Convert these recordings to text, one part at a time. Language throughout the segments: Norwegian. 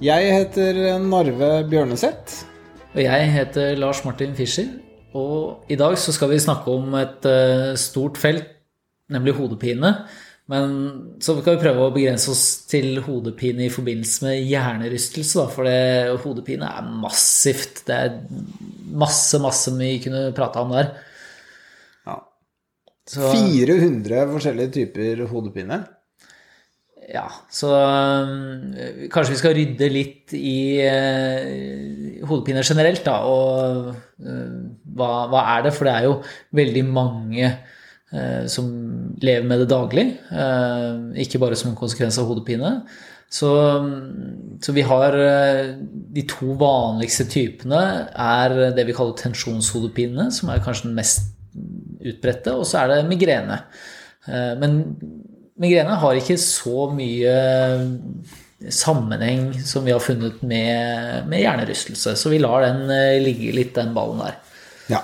Jeg heter Narve Bjørneseth. Og jeg heter Lars Martin Fischer, og i dag så skal vi snakke om et eh, stort felt, nemlig hodepine. Men så skal vi prøve å begrense oss til hodepine i forbindelse med hjernerystelse, da, for det, hodepine er massivt. Det er masse, masse vi kunne prata om der. Ja. Så, 400 forskjellige typer hodepine. Ja, så øh, kanskje vi skal rydde litt i øh, hodepine generelt, da. Og øh, hva, hva er det? For det er jo veldig mange som lever med det daglig. ikke bare som en konsekvens av hodepine. Så, så vi har De to vanligste typene er det vi kaller tensjonshodepine, som er kanskje den mest utbredte, og så er det migrene. Eh, Men migrene har ikke så mye sammenheng som vi har funnet med, med hjernerystelse, så vi lar den eh, ligge litt, den ballen der. Ja.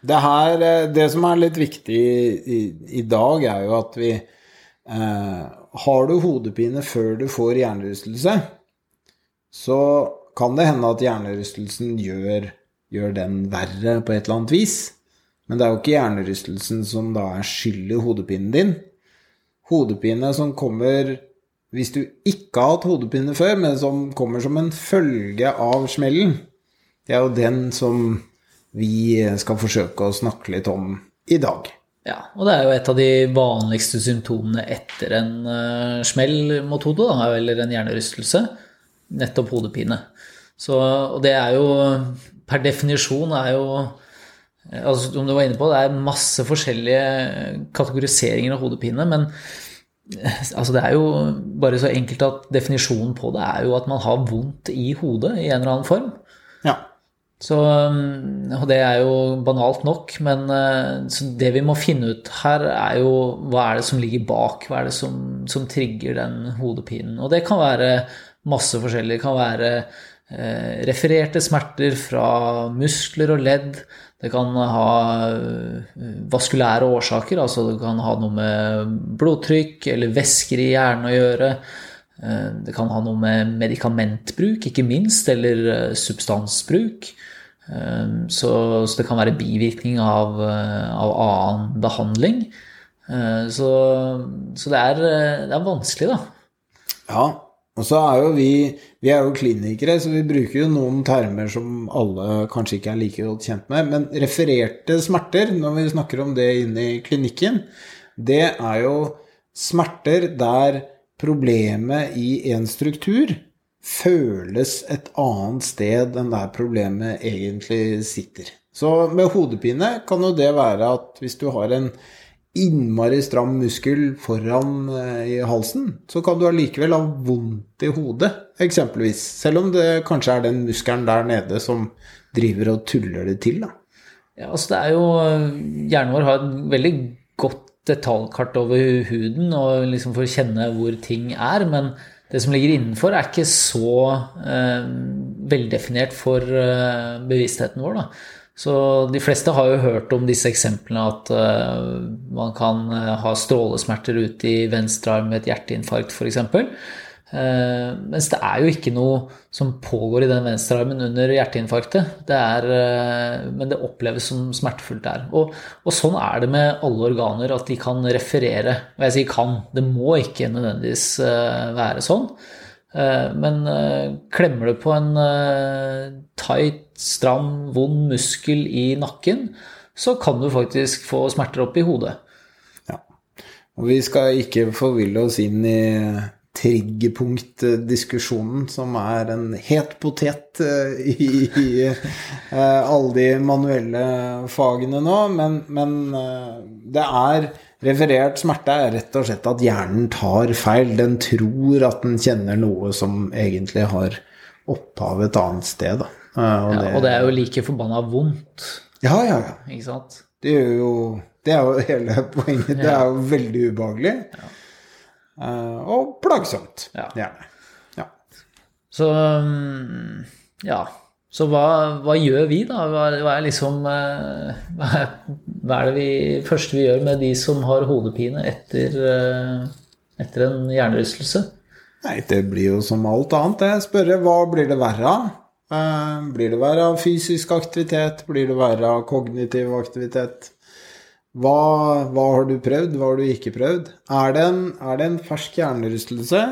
Det, her, eh, det som er litt viktig i, i dag, er jo at vi eh, Har du hodepine før du får hjernerystelse, så kan det hende at hjernerystelsen gjør, gjør den verre på et eller annet vis. Men det er jo ikke hjernerystelsen som da er skyld i hodepinen din. Hodepine som kommer hvis du ikke har hatt hodepine før, men som kommer som en følge av smellen, det er jo den som vi skal forsøke å snakke litt om i dag. Ja, og det er jo et av de vanligste symptomene etter en uh, smell mot hodet, da, eller en hjernerystelse. Nettopp hodepine. Så, og det er jo per definisjon er jo altså, Som du var inne på, det er masse forskjellige kategoriseringer av hodepine, men altså, det er jo bare så enkelt at definisjonen på det er jo at man har vondt i hodet i en eller annen form. Ja. Så, og det er jo banalt nok, men så det vi må finne ut her, er jo hva er det som ligger bak? Hva er det som, som trigger den hodepinen? Og det kan være masse forskjellig. Det kan være eh, refererte smerter fra muskler og ledd. Det kan ha vaskulære årsaker, altså det kan ha noe med blodtrykk eller væsker i hjernen å gjøre. Det kan ha noe med medikamentbruk, ikke minst, eller substansbruk. Så, så det kan være bivirkning av, av annen behandling. Så, så det, er, det, er, vanskelig, da. Ja, og så er jo vi Vi er jo klinikere, så vi bruker jo noen termer som alle kanskje ikke er like godt kjent med. Men refererte smerter, når vi snakker om det inne i klinikken, det er jo smerter der problemet i en struktur føles et annet sted enn der problemet egentlig sitter. Så med hodepine kan jo det være at hvis du har en innmari stram muskel foran i halsen, så kan du allikevel ha vondt i hodet, eksempelvis. Selv om det kanskje er den muskelen der nede som driver og tuller det til, da. Ja, altså det er jo Hjernen vår har et veldig godt detaljkart over huden og liksom for å kjenne hvor ting er, men det som ligger innenfor, er ikke så eh, veldefinert for eh, bevisstheten vår. da. Så de fleste har jo hørt om disse eksemplene at uh, man kan uh, ha strålesmerter ute i venstre arm ved et hjerteinfarkt f.eks. Uh, mens det er jo ikke noe som pågår i den venstre armen under hjerteinfarktet. Det er, men det oppleves som smertefullt der. Og, og, sånn er det med alle organer, at de kan referere. Og jeg sier kan, det må ikke nødvendigvis være sånn. Men klemmer du på en tight, stram, vond muskel i nakken, så kan du faktisk få smerter opp i hodet. Ja. Og vi skal ikke forville oss inn i triggerpunktdiskusjonen, som er en het potet i, i alle de manuelle fagene nå, men, men det er Referert smerte er rett og slett at hjernen tar feil. Den tror at den kjenner noe som egentlig har opphav et annet sted, da. Eh, Og, ja, det, og det er jo like forbanna vondt, Ja, ja, ja. ikke sant? Det er jo, det er jo hele poenget. Det er jo veldig ubehagelig. Eh, og plagsomt. Ja. Gjerne. Ja. Så mm, ja. Så hva, hva gjør vi, da? Hva, hva er liksom eh, Hva er, hva er det vi, første vi gjør med de som har hodepine etter, eh, etter en hjernerystelse? Nei, det blir jo som alt annet. Jeg spørre hva blir det verre av? Eh, blir det verre av fysisk aktivitet? Blir det verre av kognitiv aktivitet? Hva, hva har du prøvd, hva har du ikke prøvd? Er det en, er det en fersk hjernerystelse,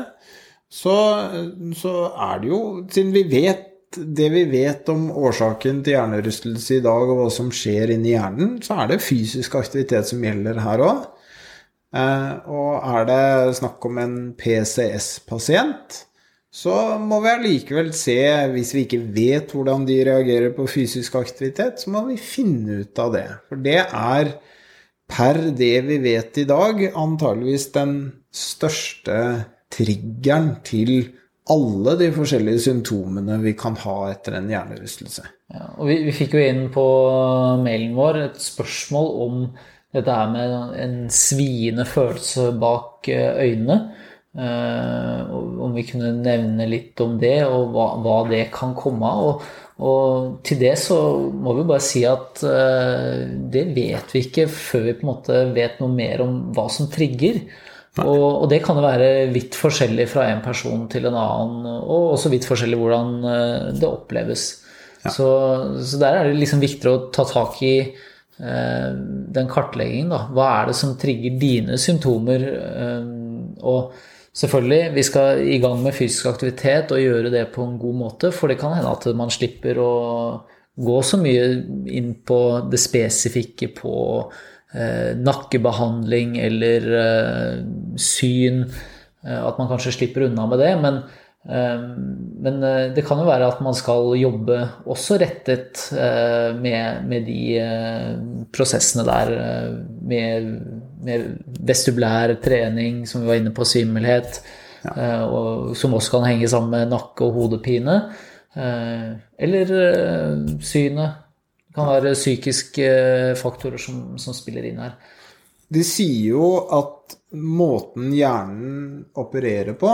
så, så er det jo Siden vi vet det vi vet om årsaken til hjernerystelse i dag, og hva som skjer inni hjernen, så er det fysisk aktivitet som gjelder her òg. Eh, og er det snakk om en PCS-pasient, så må vi allikevel se, hvis vi ikke vet hvordan de reagerer på fysisk aktivitet, så må vi finne ut av det. For det er per det vi vet i dag, antageligvis den største triggeren til alle de forskjellige symptomene vi kan ha etter en hjernerystelse. Ja, og vi, vi fikk jo inn på mailen vår et spørsmål om dette her med en sviende følelse bak eh, øynene. Eh, om vi kunne nevne litt om det, og hva, hva det kan komme av. Og, og, til det så må vi bare si at eh, det vet vi ikke før vi på en måte vet noe mer om hva som trigger. Og, og, det kan jo være vidt forskjellig fra en person til en annen, og også vidt forskjellig hvordan det oppleves. Ja. Så, så, der er det liksom viktigere å ta tak i eh, den kartleggingen. Da. Hva er det som trigger dine symptomer? Eh, og selvfølgelig, vi skal i gang med fysisk aktivitet og gjøre det på en god måte, for det kan hende at man slipper å gå så mye inn på det spesifikke på eh, nakkebehandling eller eh, syn. At man kanskje slipper unna med det. Men men det kan jo være at man skal jobbe også rettet med, med de prosessene der. Med, med, vestibulær trening, som vi var inne på, svimmelhet. Ja. Og, som også kan henge sammen med nakke- og hodepine. Eller synet. Det kan være psykiske faktorer som, som spiller inn her. De sier jo at måten hjernen opererer på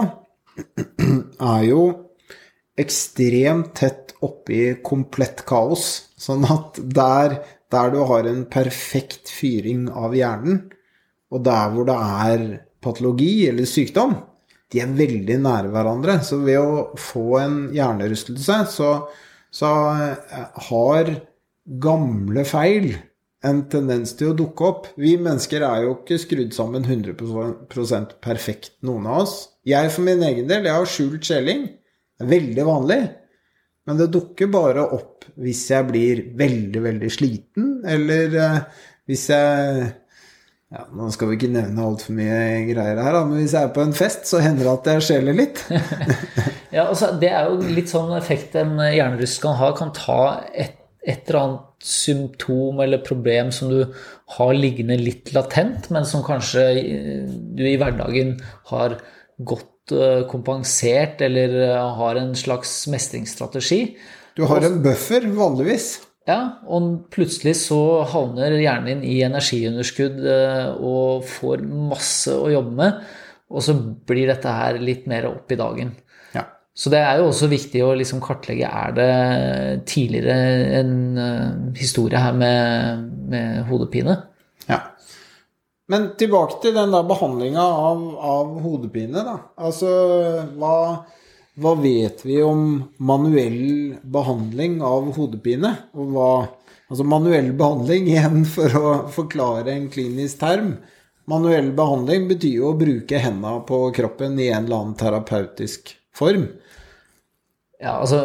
er jo ekstremt tett oppi komplett kaos. Sånn at der, der, du har en perfekt fyring av hjernen, og der hvor det er patologi eller sykdom, de er veldig nære hverandre. Så ved å få en hjernerystelse, så, så har gamle feil en tendens til å dukke opp. Vi mennesker er jo ikke skrudd sammen 100% perfekt, noen av oss. Jeg for min egen del, jeg har skjult skjelling. Det er veldig vanlig. Men det dukker bare opp hvis jeg blir veldig, veldig sliten, eller uh, hvis jeg ja, Nå skal vi ikke nevne altfor mye greier her, men hvis jeg er på en fest, så hender det at jeg skjeler litt. ja, altså, Det er jo litt sånn effekt en hjernerystelse kan ha. Kan ta et, et eller annet symptom eller problem som du har liggende litt latent, men som kanskje du i hverdagen har godt kompensert eller har en slags mestringsstrategi. Du har en buffer, vanligvis. Ja, og plutselig så havner hjernen din i energiunderskudd og får masse å jobbe med. Og så blir dette her litt mer opp i dagen. Ja. Så det er jo også viktig å liksom kartlegge er det tidligere en historie her med, med hodepine. Ja. Men tilbake til den da behandlinga av, av, hodepine, da. Altså, hva, hva, vet vi om manuell behandling av hodepine? Og hva Altså manuell behandling, igjen for å forklare en klinisk term. Manuell behandling betyr jo å bruke henda på kroppen i en eller annen terapeutisk form. Ja, altså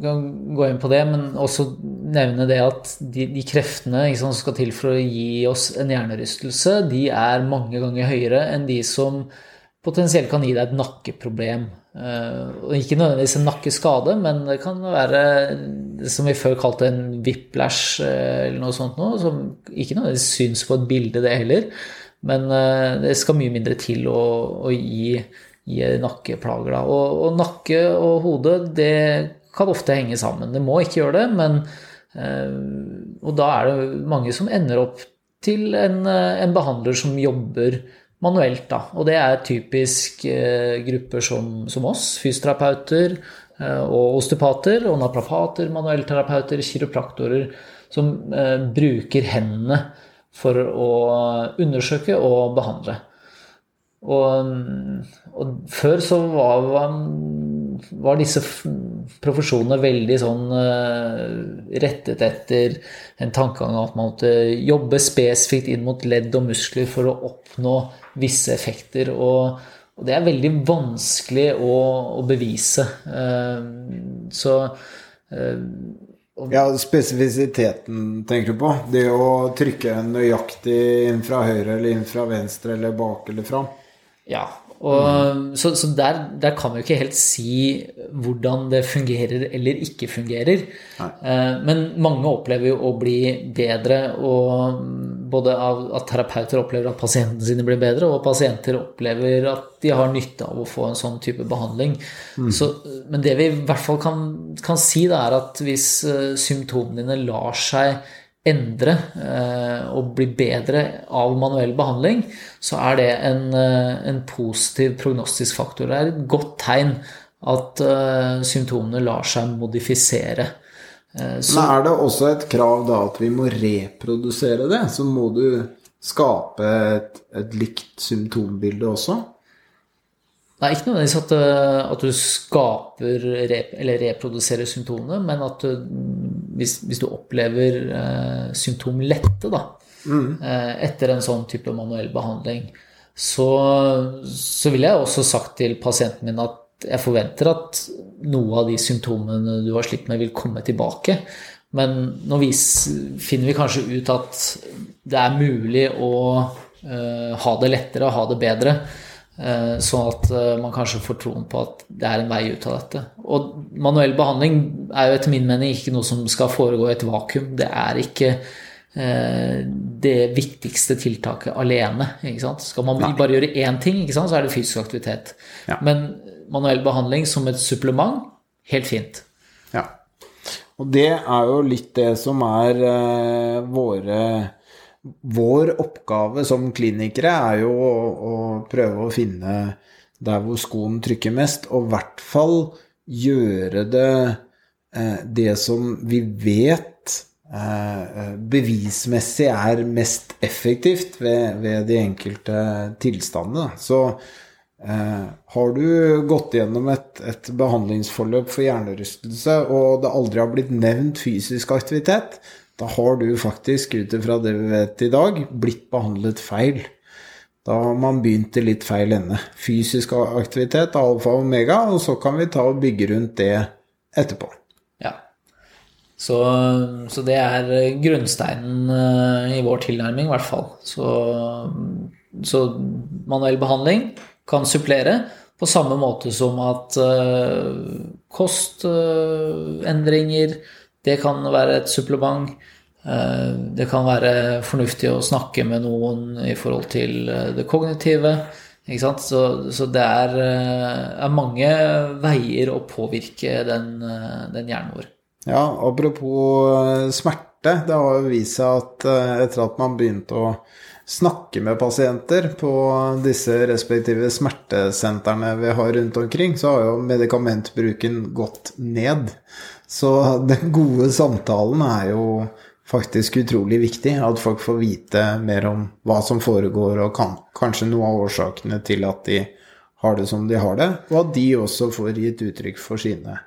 kan gå inn på det, men også nevne det at de, de kreftene sant, som skal til for å gi oss en hjernerystelse, de er mange ganger høyere enn de som potensielt kan gi deg et nakkeproblem. Uh, ikke nødvendigvis en nakkeskade, men det kan være som vi før kalte en whiplash uh, eller noe sånt noe, som ikke nødvendigvis syns på et bilde, det heller. Men uh, det skal mye mindre til å, å gi gi nakkeplager. Og, og, nakke og hode, det kan ofte henge sammen. Det må ikke gjøre det, men Og da er det mange som ender opp til en, en behandler som jobber manuelt, da. Og det er typisk grupper som, som oss, fysioterapeuter og osteopater, og naprapater, manuellterapeuter, kiropraktorer, som bruker hendene for å undersøke og behandle. Og, og før så var, var, disse profesjonene veldig sånn uh, rettet etter en tankegang at man måtte jobbe spesifikt inn mot ledd og muskler for å oppnå visse effekter. Og, og det er veldig vanskelig å, å bevise. Uh, så uh, ja, spesifisiteten tenker du på? Det å trykke nøyaktig inn fra høyre eller inn fra venstre eller bak eller fram? Ja, og, mm. så, så der, der, kan vi jo ikke helt si hvordan det fungerer eller ikke fungerer. Eh, men mange opplever jo å bli bedre, og både av at terapeuter opplever at pasientene sine blir bedre, og pasienter opplever at de har nytte av å få en sånn type behandling. Mm. Så, men det vi i hvert fall kan, kan si, det er at hvis eh, symptomene dine lar seg endre eh, og bli bedre av manuell behandling, så er det en, eh, en positiv prognostisk faktor. Det er et godt tegn at uh, symptomene lar seg modifisere. Så, Men er det også et krav da at vi må reprodusere det? Så må du skape et, et likt symptombilde også? Nei, ikke nødvendigvis at, eh, at, du skaper eller reproduserer symptomene, men at du, hvis, hvis, du opplever eh, symptomlette da, mm. eh, etter en sånn type manuell behandling, så, så ville jeg også sagt til pasienten min at jeg forventer at noe av de symptomene du har slitt med, vil komme tilbake. Men nå vis, finner vi kanskje ut at det er mulig å eh, ha det lettere og ha det bedre sånn at eh, man kanskje får troen på at det er en vei ut av dette. Og manuell behandling er jo etter min mening ikke noe som skal foregå i et vakuum. Det er ikke eh, det viktigste tiltaket alene. Skal man bare gjøre én ting, så er det fysisk aktivitet. Ja. Men manuell behandling som et supplement, helt fint. Ja. Og det er jo litt det som er våre vår oppgave som klinikere er jo å, å, prøve å finne der hvor skoen trykker mest, og i hvert fall gjøre det eh, det som vi vet eh, bevismessig er mest effektivt ved, ved de enkelte tilstandene. Så eh, har du gått gjennom et, et behandlingsforløp for hjernerystelse, og det aldri har blitt nevnt fysisk aktivitet, da har du faktisk, ut ifra det vi vet i dag, blitt behandlet feil. Da har man begynt i litt feil ende. Fysisk aktivitet alfa og omega, og så kan vi ta og bygge rundt det etterpå. Ja. Så, så det er grunnsteinen eh, i vår tilnærming, i hvert fall. Så, så manuell behandling kan supplere på samme måte som at uh, kostendringer uh, det kan være et supplement. Eh, det kan være fornuftig å snakke med noen i forhold til eh, det kognitive. Så, så, det er, eh, er, mange veier å påvirke den, den, hjernen vår. Ja, apropos smerte. Det har jo vist seg at etter at man begynte å snakke med pasienter på disse respektive smertesentrene vi har rundt omkring, så har jo medikamentbruken gått ned. Så den gode samtalen er jo faktisk utrolig viktig. At folk får vite mer om hva som foregår, og kan, kanskje noe av årsakene til at de har det som de har det, og at de også får gitt uttrykk for sine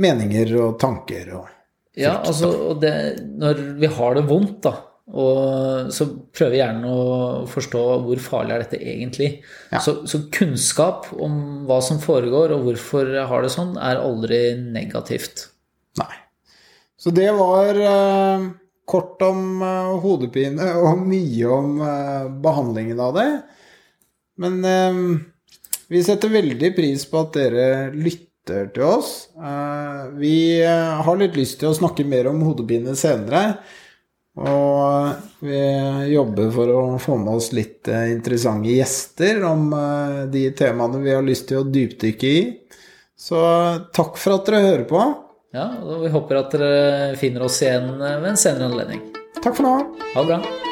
meninger og tanker og Ja, altså, og det, når vi har det vondt, da, og så prøver hjernen å forstå hvor farlig er dette egentlig. Ja. Så, så, kunnskap om hva som foregår og hvorfor jeg har det sånn, er aldri negativt. Nei. Så det var eh, kort om eh, hodepine og mye om eh, behandlingen av det. Men vi setter veldig pris på at dere lytter til oss. vi har litt lyst til å snakke mer om hodepine senere. Og vi jobber for å få med oss litt eh, interessante gjester om eh, de temaene vi har lyst til å dypdykke i. Så takk for at dere hører på. Ja, og vi håper at dere finner oss igjen ved en senere anledning. Takk for nå. Ha det bra.